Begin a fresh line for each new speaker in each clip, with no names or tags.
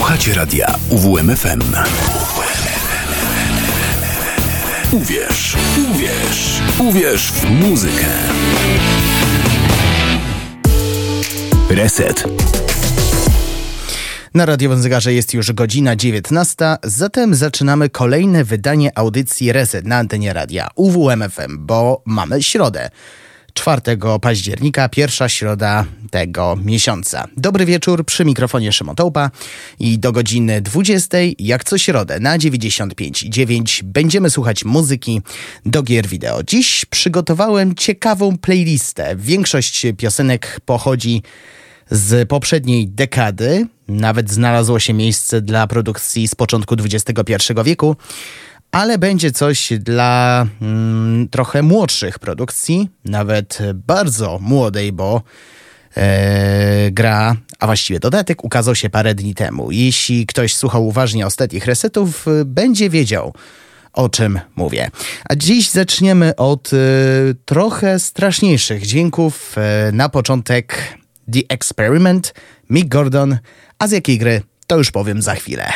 Słuchacie radia UWMFM. Uwierz, uwierz, uwierz w muzykę. Reset.
Na radiowym zegarze jest już godzina 19, zatem zaczynamy kolejne wydanie audycji Reset na antenie radia UWMFM, bo mamy środę. 4 października, pierwsza środa tego miesiąca. Dobry wieczór, przy mikrofonie Szymon Tołpa i do godziny 20, jak co środę na 95.9 będziemy słuchać muzyki do gier wideo. Dziś przygotowałem ciekawą playlistę. Większość piosenek pochodzi z poprzedniej dekady. Nawet znalazło się miejsce dla produkcji z początku XXI wieku ale będzie coś dla mm, trochę młodszych produkcji, nawet bardzo młodej, bo e, gra, a właściwie dodatek ukazał się parę dni temu. Jeśli ktoś słuchał uważnie ostatnich resetów, będzie wiedział, o czym mówię. A dziś zaczniemy od e, trochę straszniejszych dźwięków. E, na początek The Experiment, Mick Gordon, a z jakiej gry to już powiem za chwilę.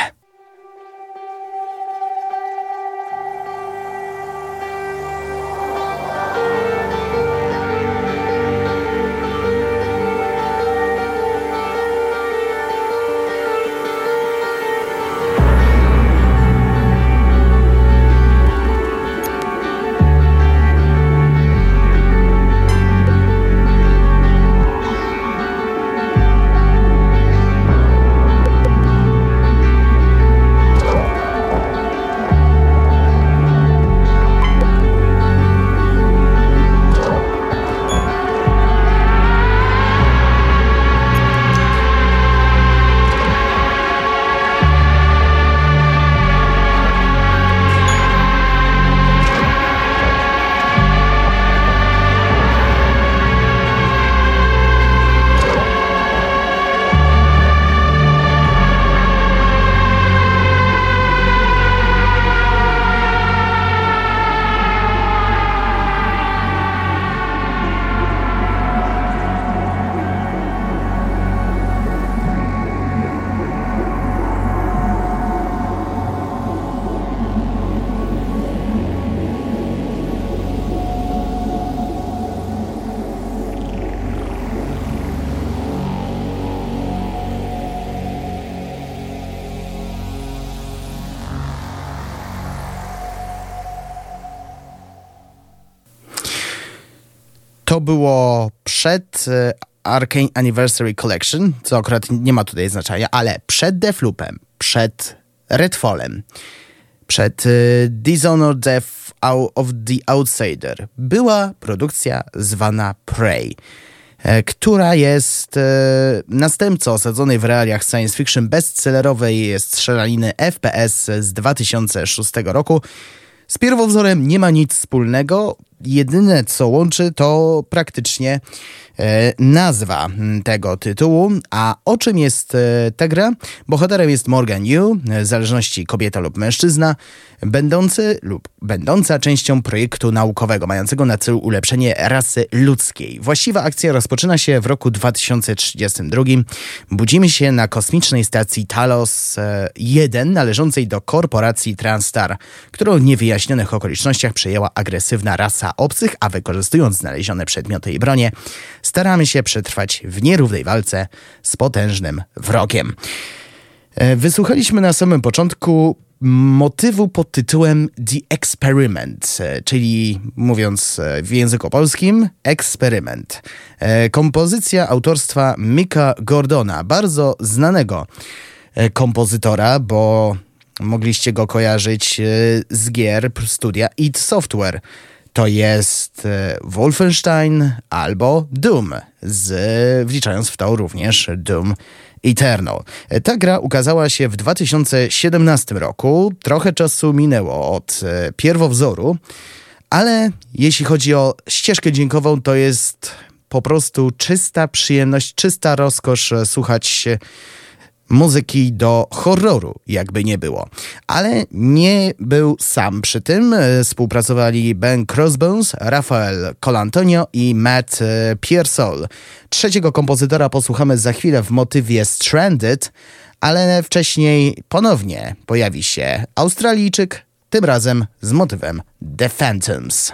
E, Arcane Anniversary Collection, co akurat nie ma tutaj znaczenia, ale przed Defloopem, przed Redfallem, przed e, Dishonored Death of the Outsider była produkcja zwana Prey, e, która jest następcą osadzonej w realiach science fiction bestsellerowej strzelaniny FPS z 2006 roku. Z pierwowzorem nie ma nic wspólnego, jedyne co łączy to praktycznie E, nazwa tego tytułu. A o czym jest e, ta gra? Bohaterem jest Morgan Yu, e, w zależności kobieta lub mężczyzna, będący lub będąca częścią projektu naukowego mającego na celu ulepszenie rasy ludzkiej. Właściwa akcja rozpoczyna się w roku 2032. Budzimy się na kosmicznej stacji Talos 1 należącej do korporacji Transstar, którą w niewyjaśnionych okolicznościach przejęła agresywna rasa obcych, a wykorzystując znalezione przedmioty i bronie, staramy się przetrwać w nierównej walce z potężnym wrogiem. E, wysłuchaliśmy na samym początku motywu pod tytułem The Experiment, e, czyli mówiąc e, w języku polskim, eksperyment. Kompozycja autorstwa Mika Gordona, bardzo znanego kompozytora, bo mogliście go kojarzyć z gier studia id Software to jest e, Wolfenstein albo Doom, z, wliczając w to również Doom Eternal. E, ta gra ukazała się w 2017 roku. Trochę czasu minęło od e, pierwowzoru, ale jeśli chodzi o ścieżkę dźwiękową, to jest po prostu czysta przyjemność, czysta rozkosz słuchać muzyki do horroru, jakby nie było. Ale nie był sam przy tym. E, współpracowali Ben Crossbones, Rafael Colantonio i Matt e, Piersol. Trzeciego kompozytora posłuchamy za chwilę w motywie Stranded, ale wcześniej ponownie pojawi się Australijczyk, tym razem z motywem The Phantoms.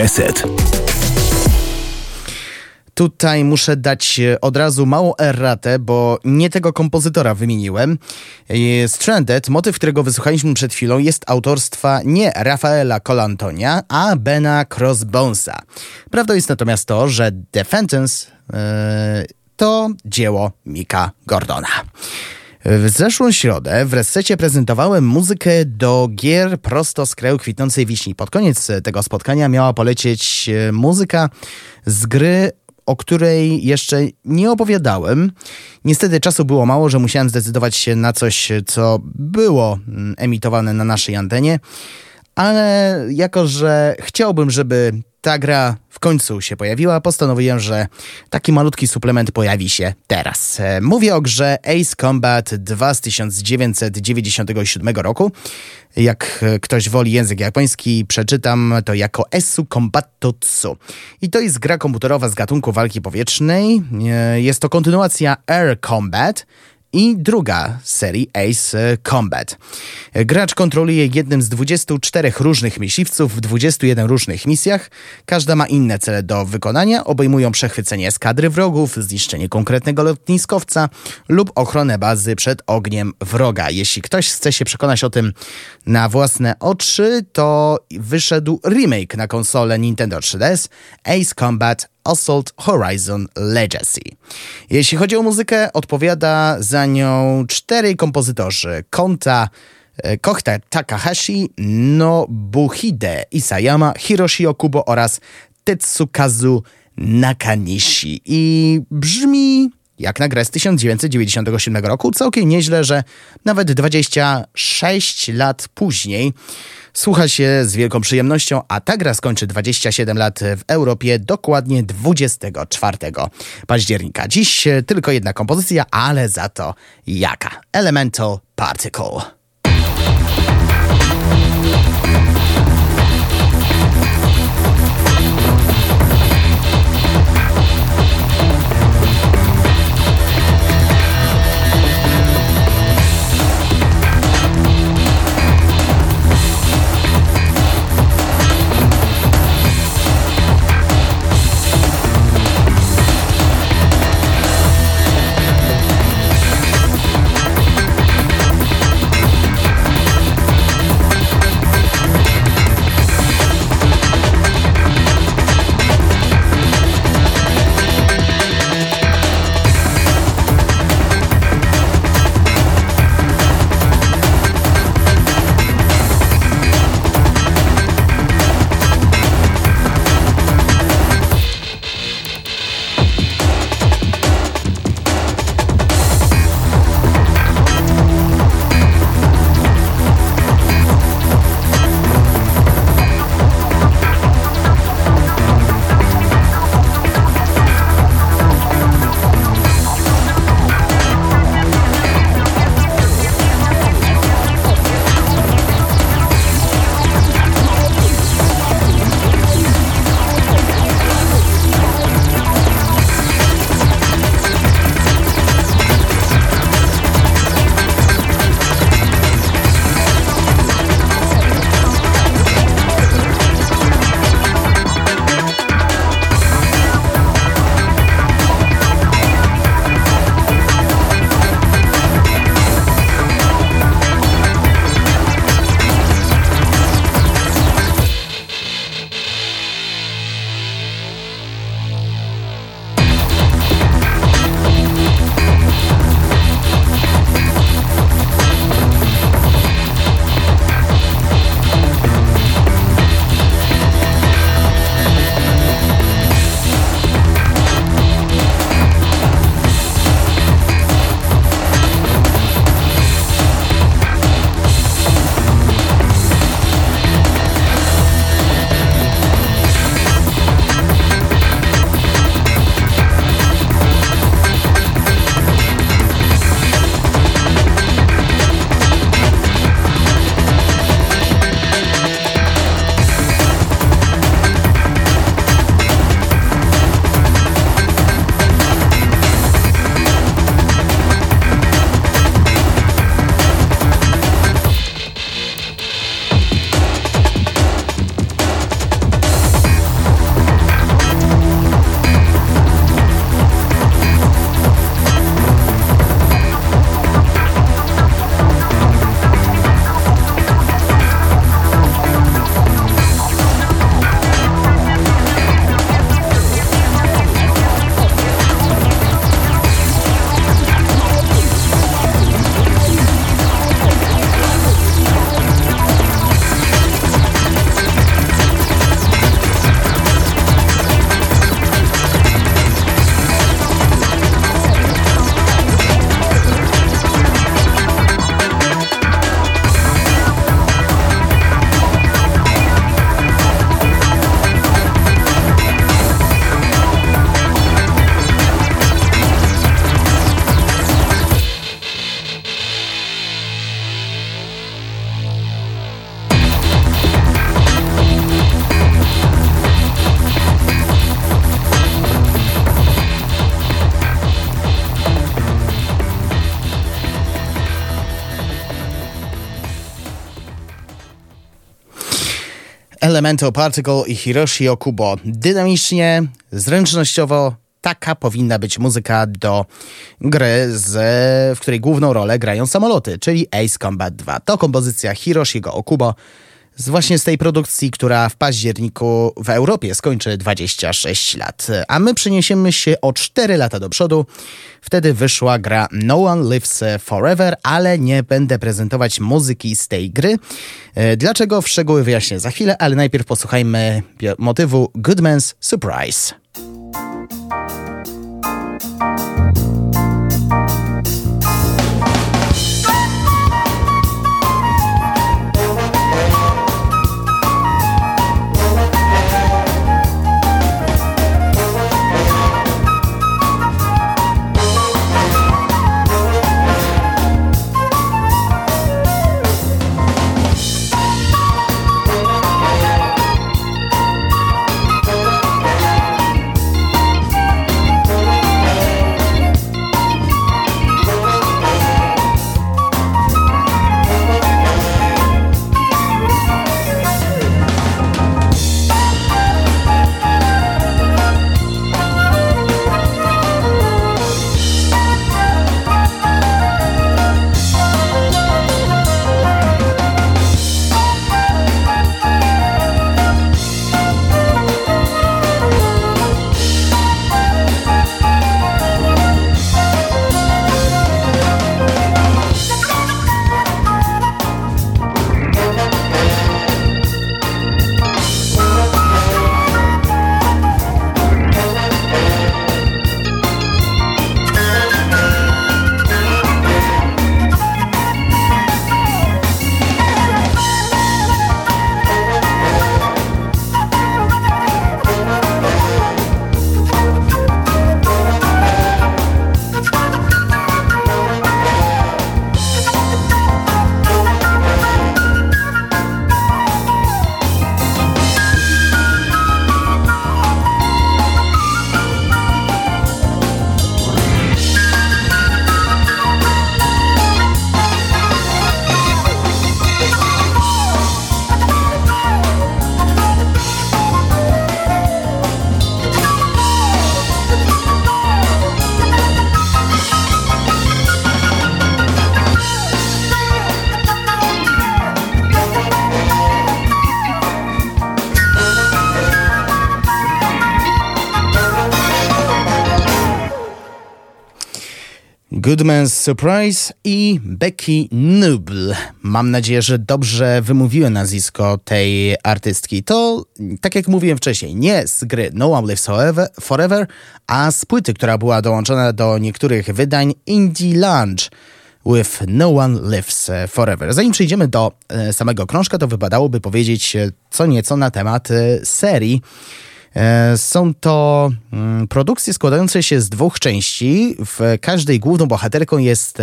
Reset.
Tutaj muszę dać e, od razu małą erratę, bo nie tego kompozytora wymieniłem. E, Stranded, motyw, którego wysłuchaliśmy przed chwilą, jest autorstwa nie Rafaela Colantonia, a Bena Crossbonesa. Prawdą jest natomiast to, że The yy, to dzieło Mika Gordona. W zeszłą środę w Resecie prezentowałem muzykę do gier prosto z kraju kwitnącej wiśni. Pod koniec tego spotkania miała polecieć muzyka z gry o której jeszcze nie opowiadałem. Niestety czasu było mało, że musiałem zdecydować się na coś, co było mm, emitowane na naszej antenie. Ale jako, że chciałbym, żeby ta gra w końcu się pojawiła, postanowiłem, że taki malutki suplement pojawi się teraz. E, mówię o grze Ace Combat 2 z 1997 roku. Jak ktoś woli język japoński, przeczytam to jako Esu Kombatotsu. I to jest gra komputerowa z gatunku walki powietrznej. E, jest to kontynuacja Air Combat, i druga z serii Ace Combat. Gracz kontroluje jednym z 24 różnych myśliwców w 21 różnych misjach. Każda ma inne cele do wykonania, obejmują przechwycenie eskadry wrogów, zniszczenie konkretnego lotniskowca lub ochronę bazy przed ogniem wroga. Jeśli ktoś chce się przekonać o tym na własne oczy, to wyszedł remake na konsolę Nintendo 3DS Ace Combat Assault Horizon Legacy. Jeśli chodzi o muzykę, odpowiada za nią cztery kompozytorzy. Konta e, Kohta Takahashi, Nobuhide Isayama, Hiroshi Okubo oraz Tetsukazu Nakanishi. I brzmi jak na grę z 1997 roku. Całkiem nieźle, że nawet 26 lat później słucha się z wielką przyjemnością, a ta gra skończy 27 lat w Europie dokładnie 24 października. Dziś tylko jedna kompozycja, ale za to jaka? Elemental Particle. Elemental Particle i Hiroshi Okubo. Dynamicznie, zręcznościowo, taka powinna być muzyka do gry, z, w której główną rolę grają samoloty, czyli Ace Combat 2. To kompozycja Hiroshigo Okubo z właśnie z tej produkcji, która w październiku w Europie skończy 26 lat. A my przeniesiemy się o 4 lata do przodu. Wtedy wyszła gra No One Lives Forever, ale nie będę prezentować muzyki z tej gry. E, dlaczego? W szczegóły wyjaśnię za chwilę, ale najpierw posłuchajmy motywu Goodman's Surprise. Goodman's Surprise i Becky Nubl. Mam nadzieję, że dobrze wymówiłem nazwisko tej artystki. To, tak jak mówiłem wcześniej, nie z gry No One Lives Forever, a z płyty, która była dołączona do niektórych wydań Indie Lunch with No One Lives Forever. Zanim przejdziemy do e, samego krążka, to wypadałoby powiedzieć e, co nieco na temat e, serii. E, są to mm, produkcje składające się z dwóch części. W każdej główną bohaterką jest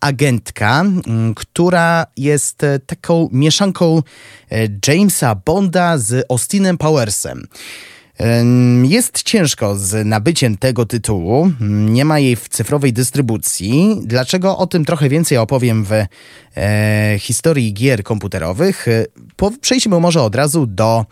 agentka, mm, która jest e, taką mieszanką e, Jamesa Bonda z Austinem Powersem. Jest ciężko z nabyciem tego tytułu, nie ma jej w cyfrowej dystrybucji. Dlaczego? O tym trochę więcej opowiem w e, historii gier komputerowych. Po, przejdźmy może od razu do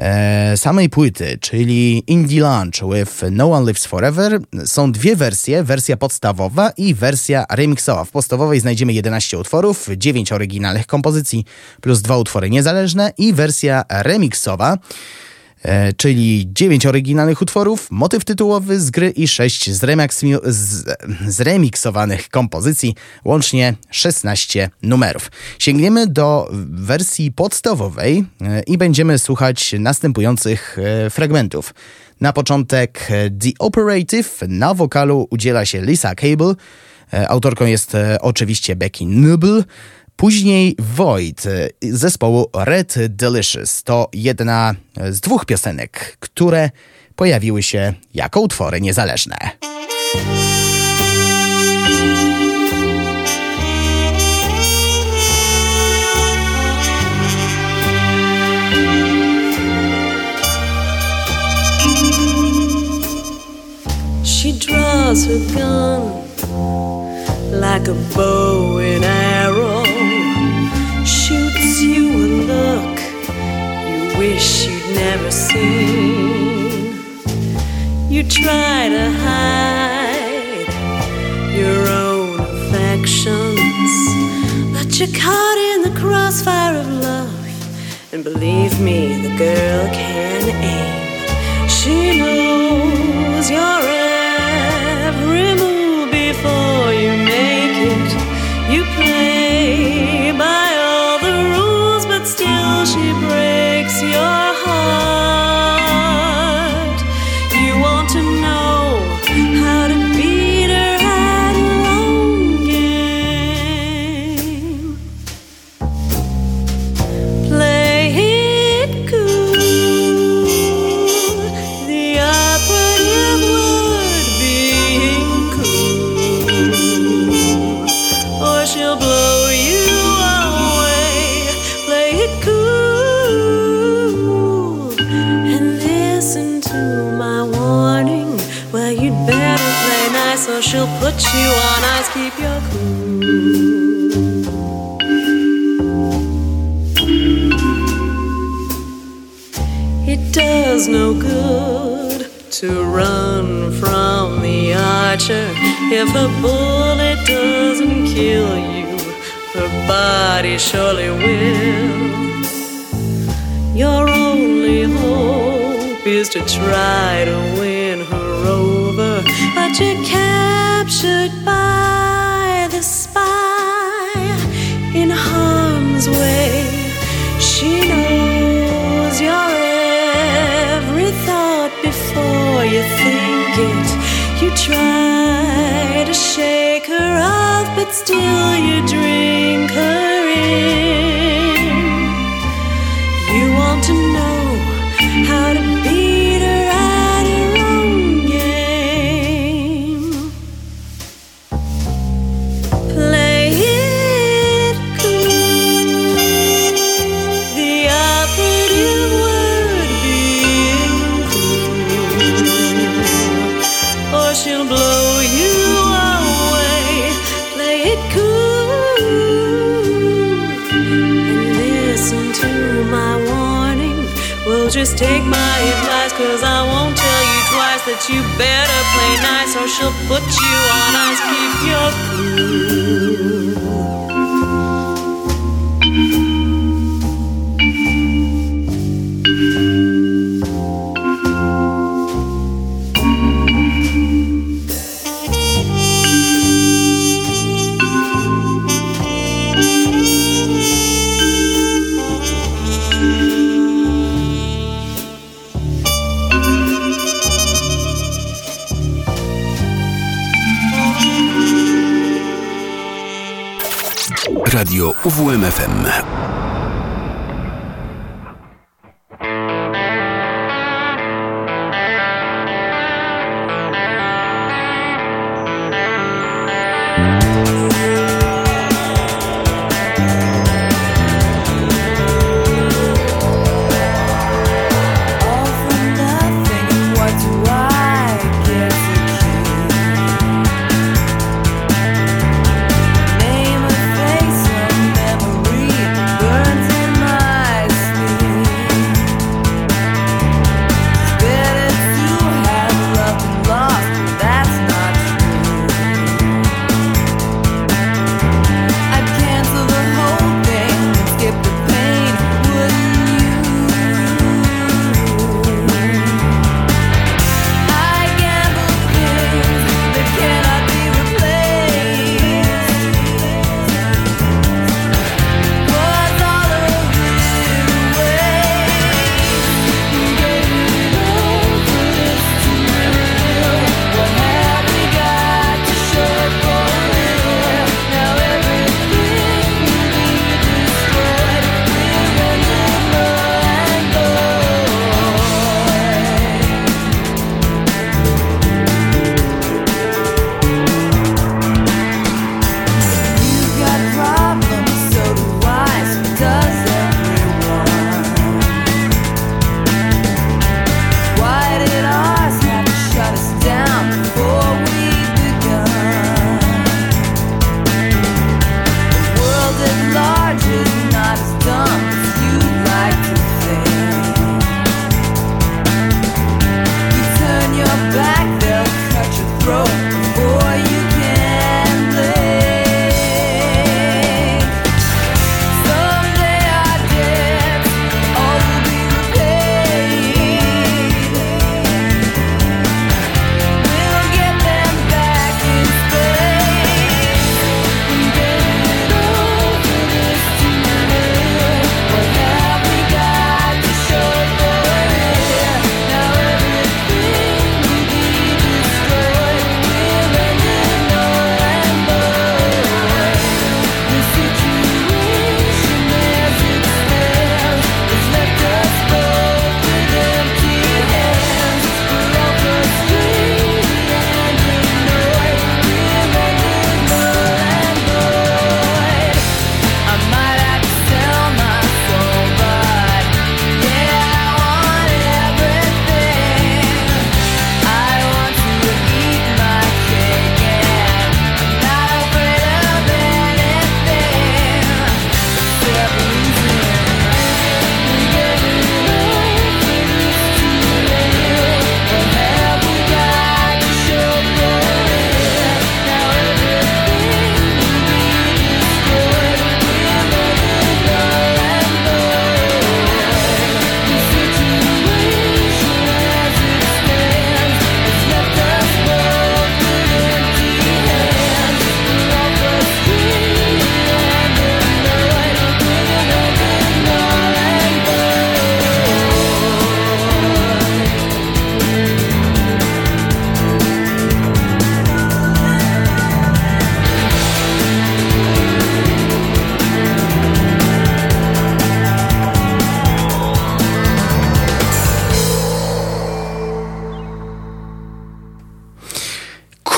e, samej płyty, czyli Indie Lunch with No One Lives Forever, są dwie wersje, wersja podstawowa i wersja remixowa. W podstawowej znajdziemy 11 utworów, 9 oryginalnych kompozycji plus dwa utwory niezależne i wersja remixowa e, czyli 9 oryginalnych utworów, motyw tytułowy z gry i 6 z, zremiksowanych kompozycji, łącznie 16 numerów. Sięgniemy do wersji podstawowej e, i będziemy słuchać następujących e, fragmentów. Na początek The Operative, na wokalu udziela się Lisa Cable, autorką jest oczywiście Becky Nubel, Później Void zespołu Red Delicious to jedna z dwóch piosenek, które pojawiły się jako utwory niezależne. She draws her gun like a bow and arrow. look you wish you'd never seen. You try to hide your own affections, but
you're caught in the crossfire of love. And believe me, the girl can aim. She knows your end. If the bullet doesn't kill you, the body surely will. Your only hope is to try to win her over, but you're captured by. till you dream. Take my advice, cause I won't tell you twice that you better play nice or she'll put you on ice. Keep your cool.
Radio UWMFM.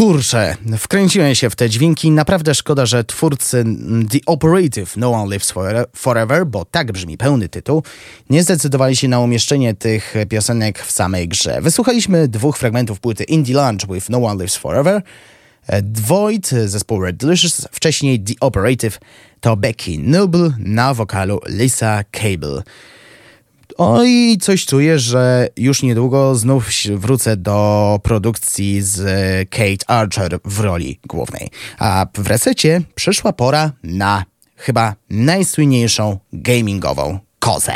Kurczę, wkręciłem się w te dźwięki. Naprawdę szkoda, że twórcy The Operative No One Lives Forever, bo tak brzmi pełny tytuł, nie zdecydowali się na umieszczenie tych piosenek w samej grze. Wysłuchaliśmy dwóch fragmentów płyty Indie Lunch with No One Lives Forever. Void, zespół Red Delicious, wcześniej The Operative to Becky Noble na wokalu Lisa Cable. Oj, coś czuję, że już niedługo znów wrócę do produkcji z Kate Archer w roli głównej. A w resecie przyszła pora na chyba najsłynniejszą gamingową kozę.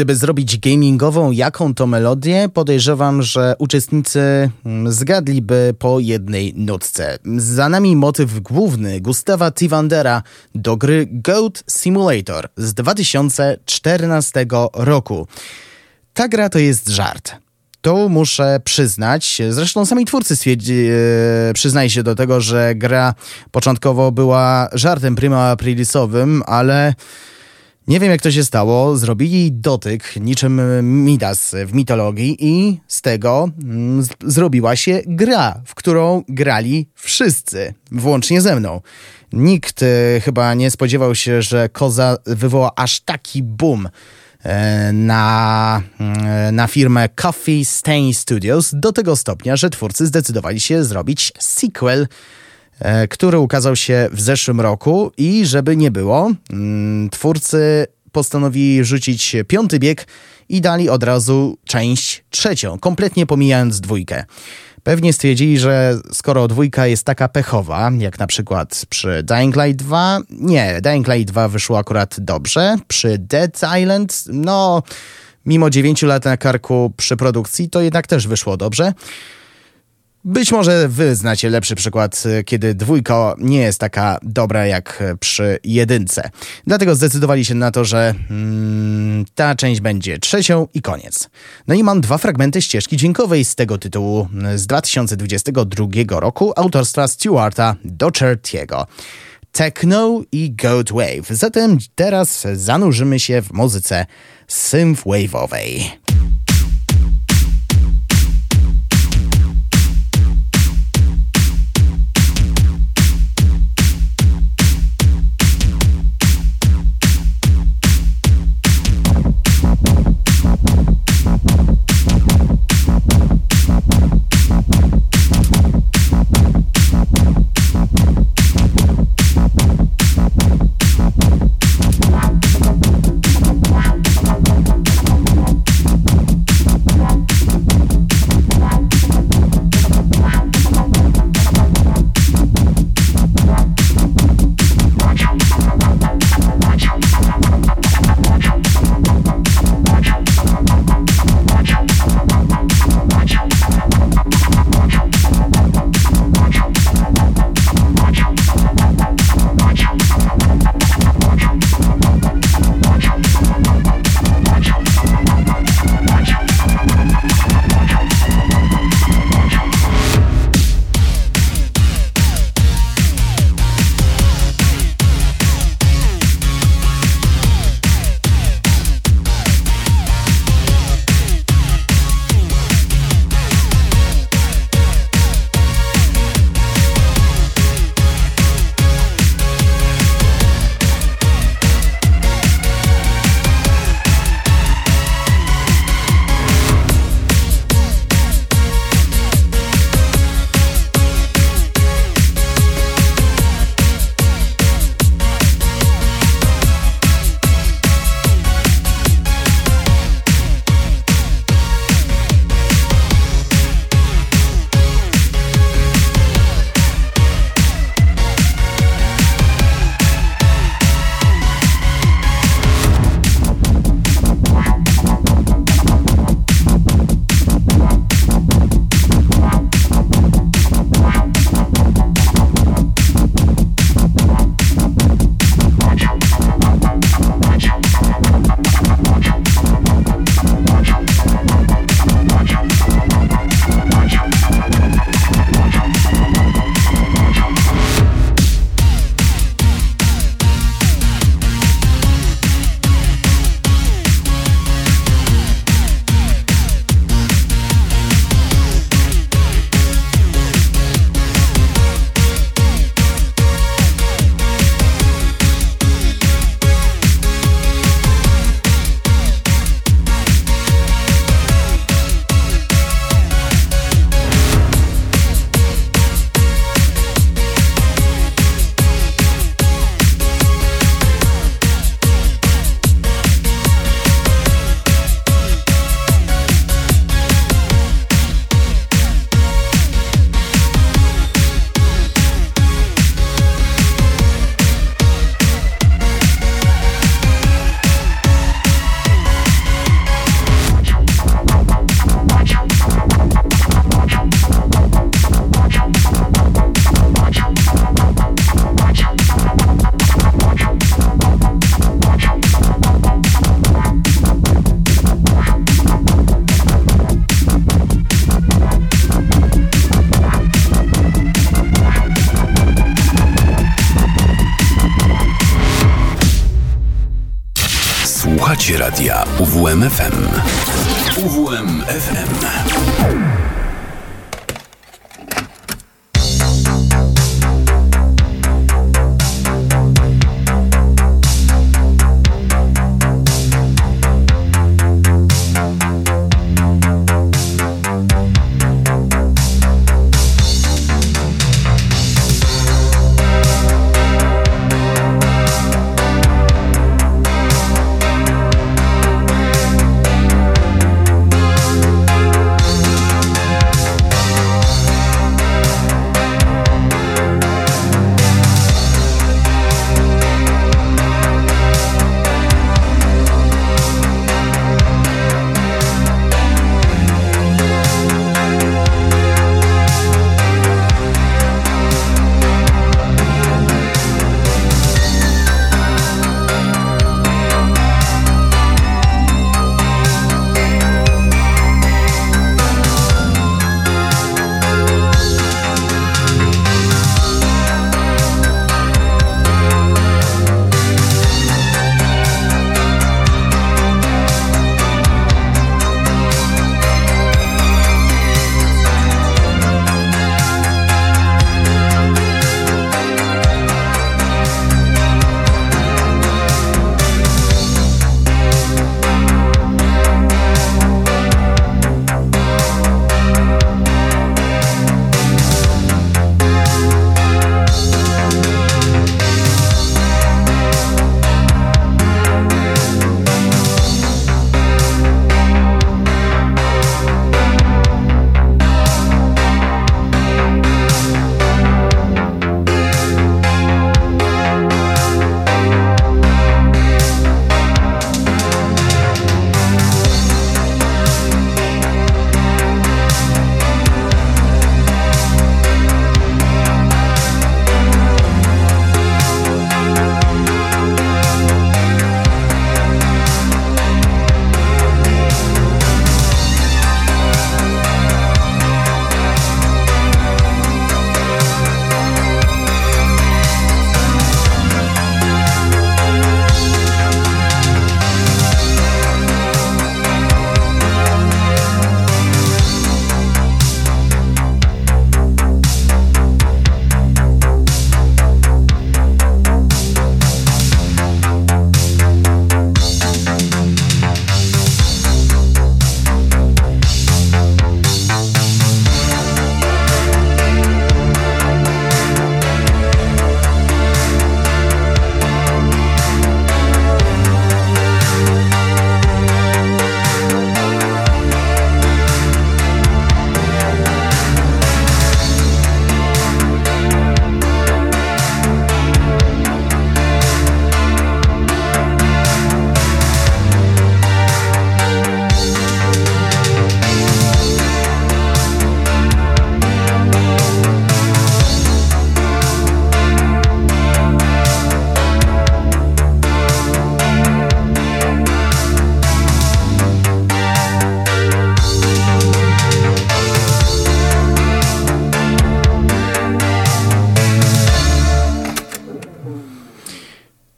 Gdyby zrobić gamingową jaką to melodię, podejrzewam, że uczestnicy mm, zgadliby po jednej nutce. Za nami motyw główny Gustawa Tivandera do gry Goat Simulator z 2014 roku. Ta gra to jest żart. To muszę przyznać. Zresztą sami twórcy stwierdzi, e, przyznają się do tego, że gra początkowo była żartem prima aprilisowym, ale nie wiem jak to się stało. Zrobili dotyk niczym Midas w mitologii i z tego mm, zrobiła się gra, w którą grali wszyscy, włącznie ze mną. Nikt e, chyba nie spodziewał się, że Koza wywoła aż taki boom e, na, mm, na firmę Coffee Stain Studios do tego stopnia, że twórcy zdecydowali się zrobić sequel który ukazał się w zeszłym roku i żeby nie było, mm, twórcy postanowili rzucić piąty bieg i dali od razu część trzecią, kompletnie pomijając dwójkę. Pewnie stwierdzili, że skoro dwójka jest taka pechowa, jak na przykład przy Dying Light 2, nie, Dying Light 2 wyszło akurat dobrze, przy Dead Island, no, mimo 9 lat na karku przy produkcji, to jednak też wyszło dobrze. Być może wy znacie lepszy przykład, y, kiedy dwójka nie jest taka dobra jak przy jedynce. Dlatego zdecydowali się na to, że mm, ta część będzie trzecią i koniec. No i mam dwa fragmenty ścieżki dźwiękowej z tego tytułu y, z 2022 roku autorstwa Stewarta Dochertiego. Techno i Goat Wave. Zatem teraz zanurzymy się w muzyce synthwave'owej.
UWMFM.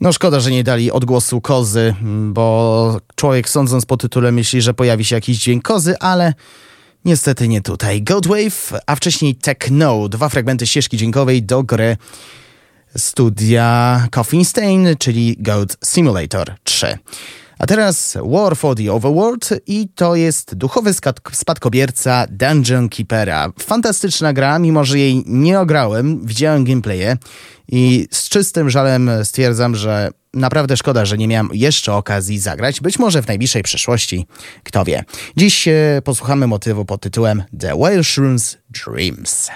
No szkoda, że nie dali odgłosu kozy, bo człowiek sądząc po tytule myśli, że pojawi się jakiś dźwięk kozy, ale niestety nie tutaj. Goldwave, a wcześniej Techno, dwa fragmenty ścieżki dźwiękowej do gry studia Coffin Stain, czyli Goat Simulator 3. A teraz War for the Overworld i to jest duchowy spadkobierca Dungeon Keepera. Fantastyczna gra, mimo że jej nie ograłem, widziałem gameplaye i z czystym żalem stwierdzam, że naprawdę szkoda, że nie miałem jeszcze okazji zagrać. Być może w najbliższej przyszłości, kto wie. Dziś e, posłuchamy motywu pod tytułem The Welsh Runes Dreams.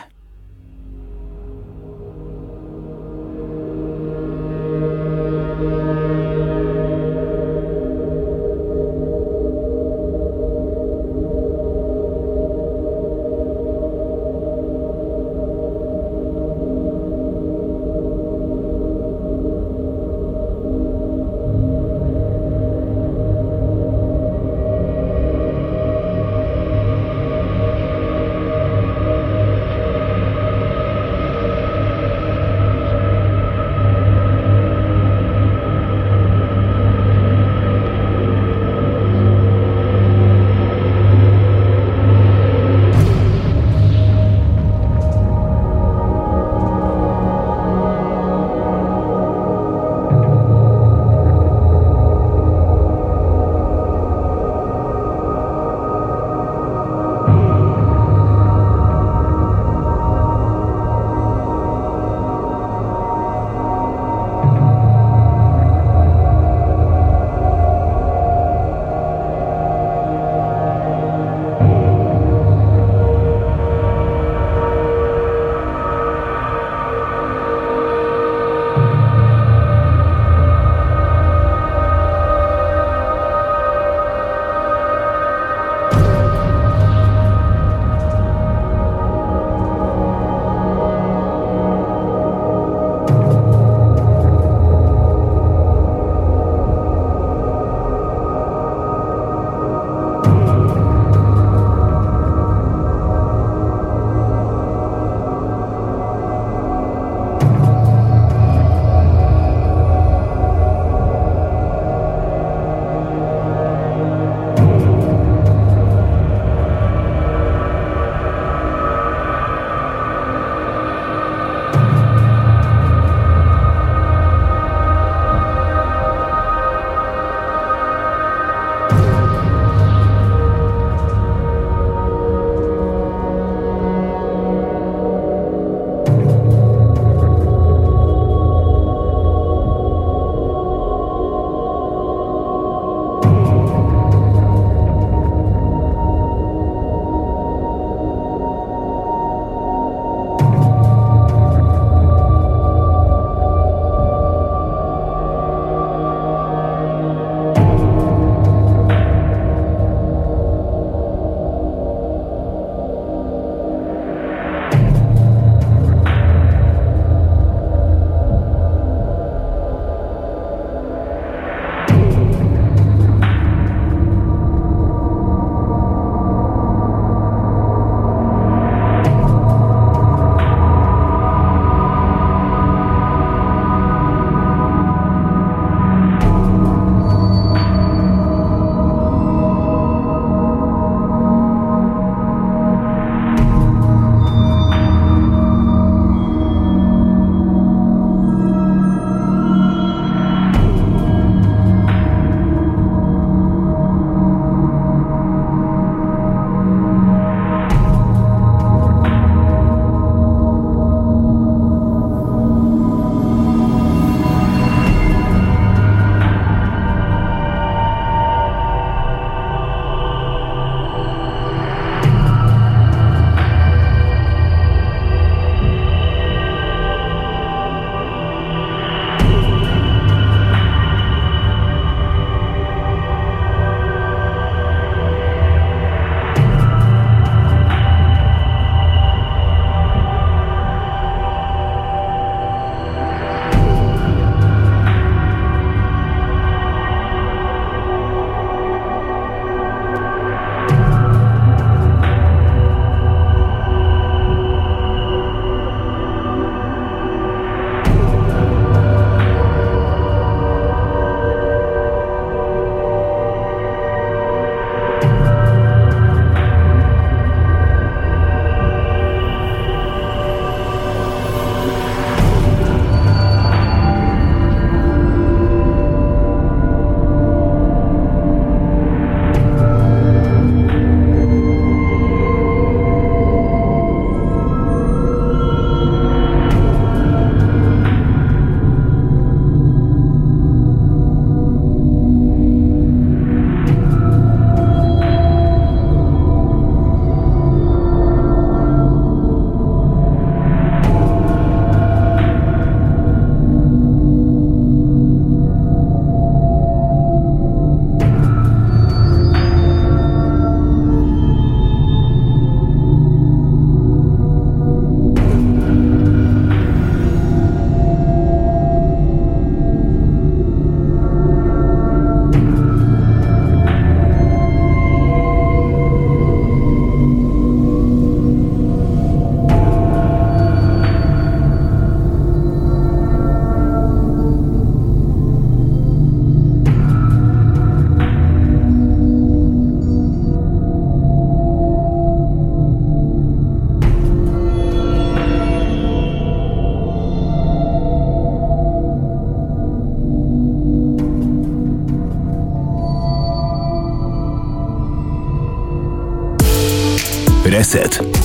Reset.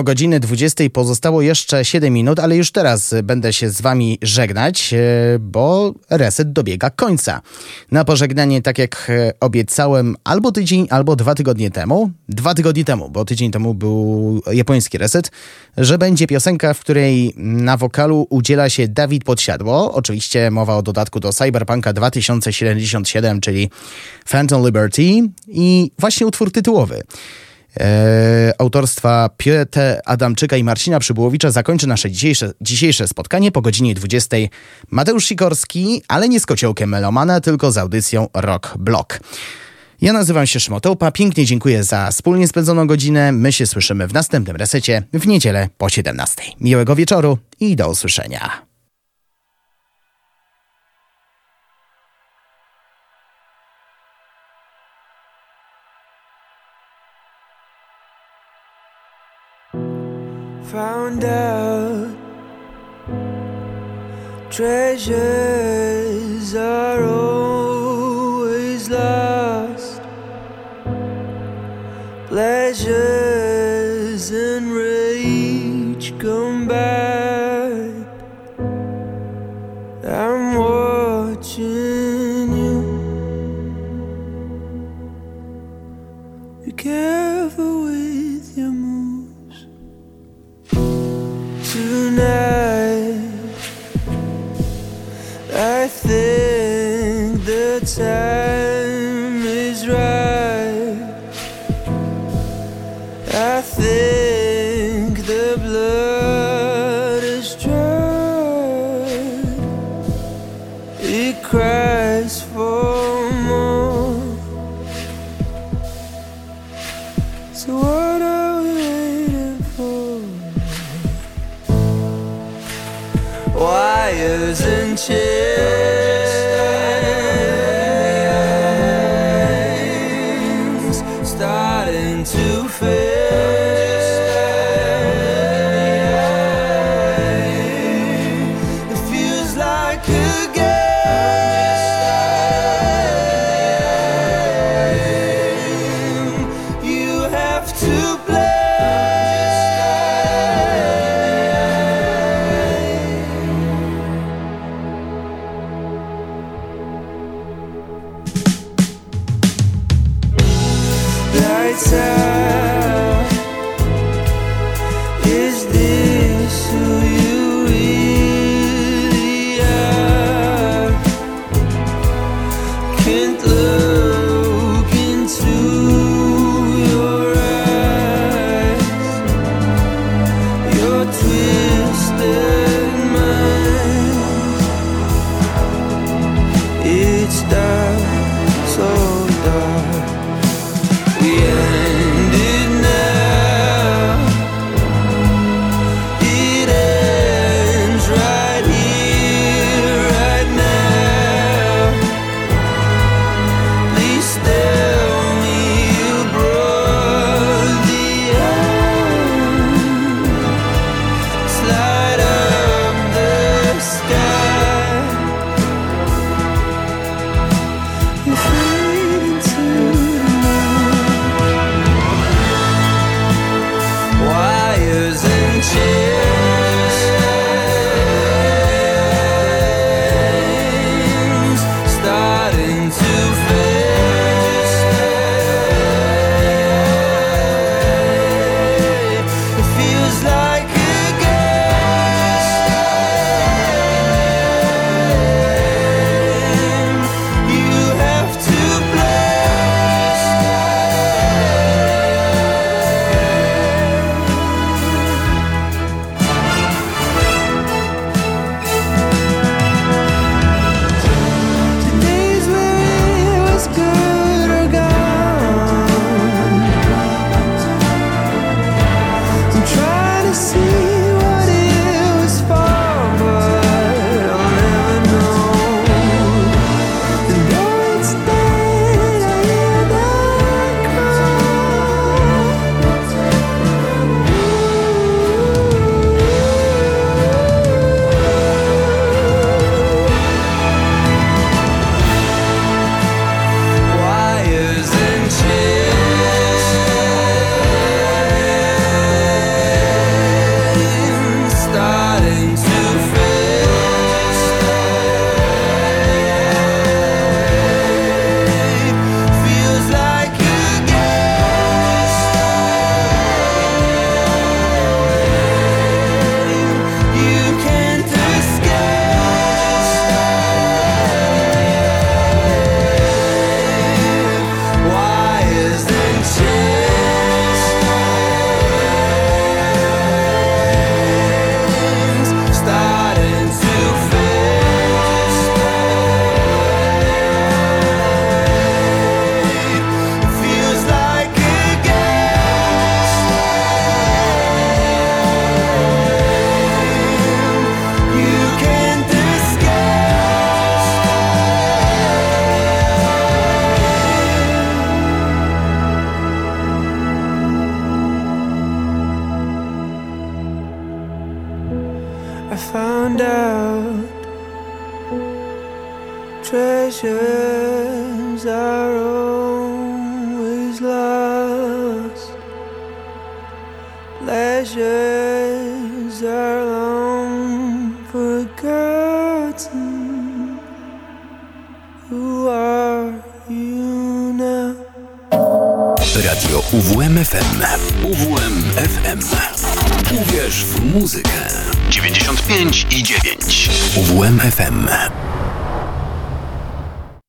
Do godziny 20 pozostało jeszcze 7 minut, ale już teraz będę się z wami żegnać, e, bo reset dobiega końca. Na pożegnanie, tak jak e, obiecałem, albo tydzień, albo dwa tygodnie temu, dwa tygodnie temu, bo tydzień temu był japoński reset, że będzie piosenka, w której na wokalu udziela się Dawid Podsiadło. Oczywiście mowa o dodatku do Cyberpunka 2077, czyli Phantom Liberty i właśnie utwór tytułowy e, autorstwa Piotr Adamczyka i Marcina Przybyłowicza zakończy nasze dzisiejsze, dzisiejsze spotkanie po godzinie 20. Mateusz Sikorski, ale nie z kociołkiem Melomana, tylko z audycją Rock Block. Ja nazywam się Szymotołpa, pięknie dziękuję za wspólnie spędzoną godzinę. My się słyszymy w następnym resecie w niedzielę po 17. Miłego wieczoru i do usłyszenia.
Found out treasures are always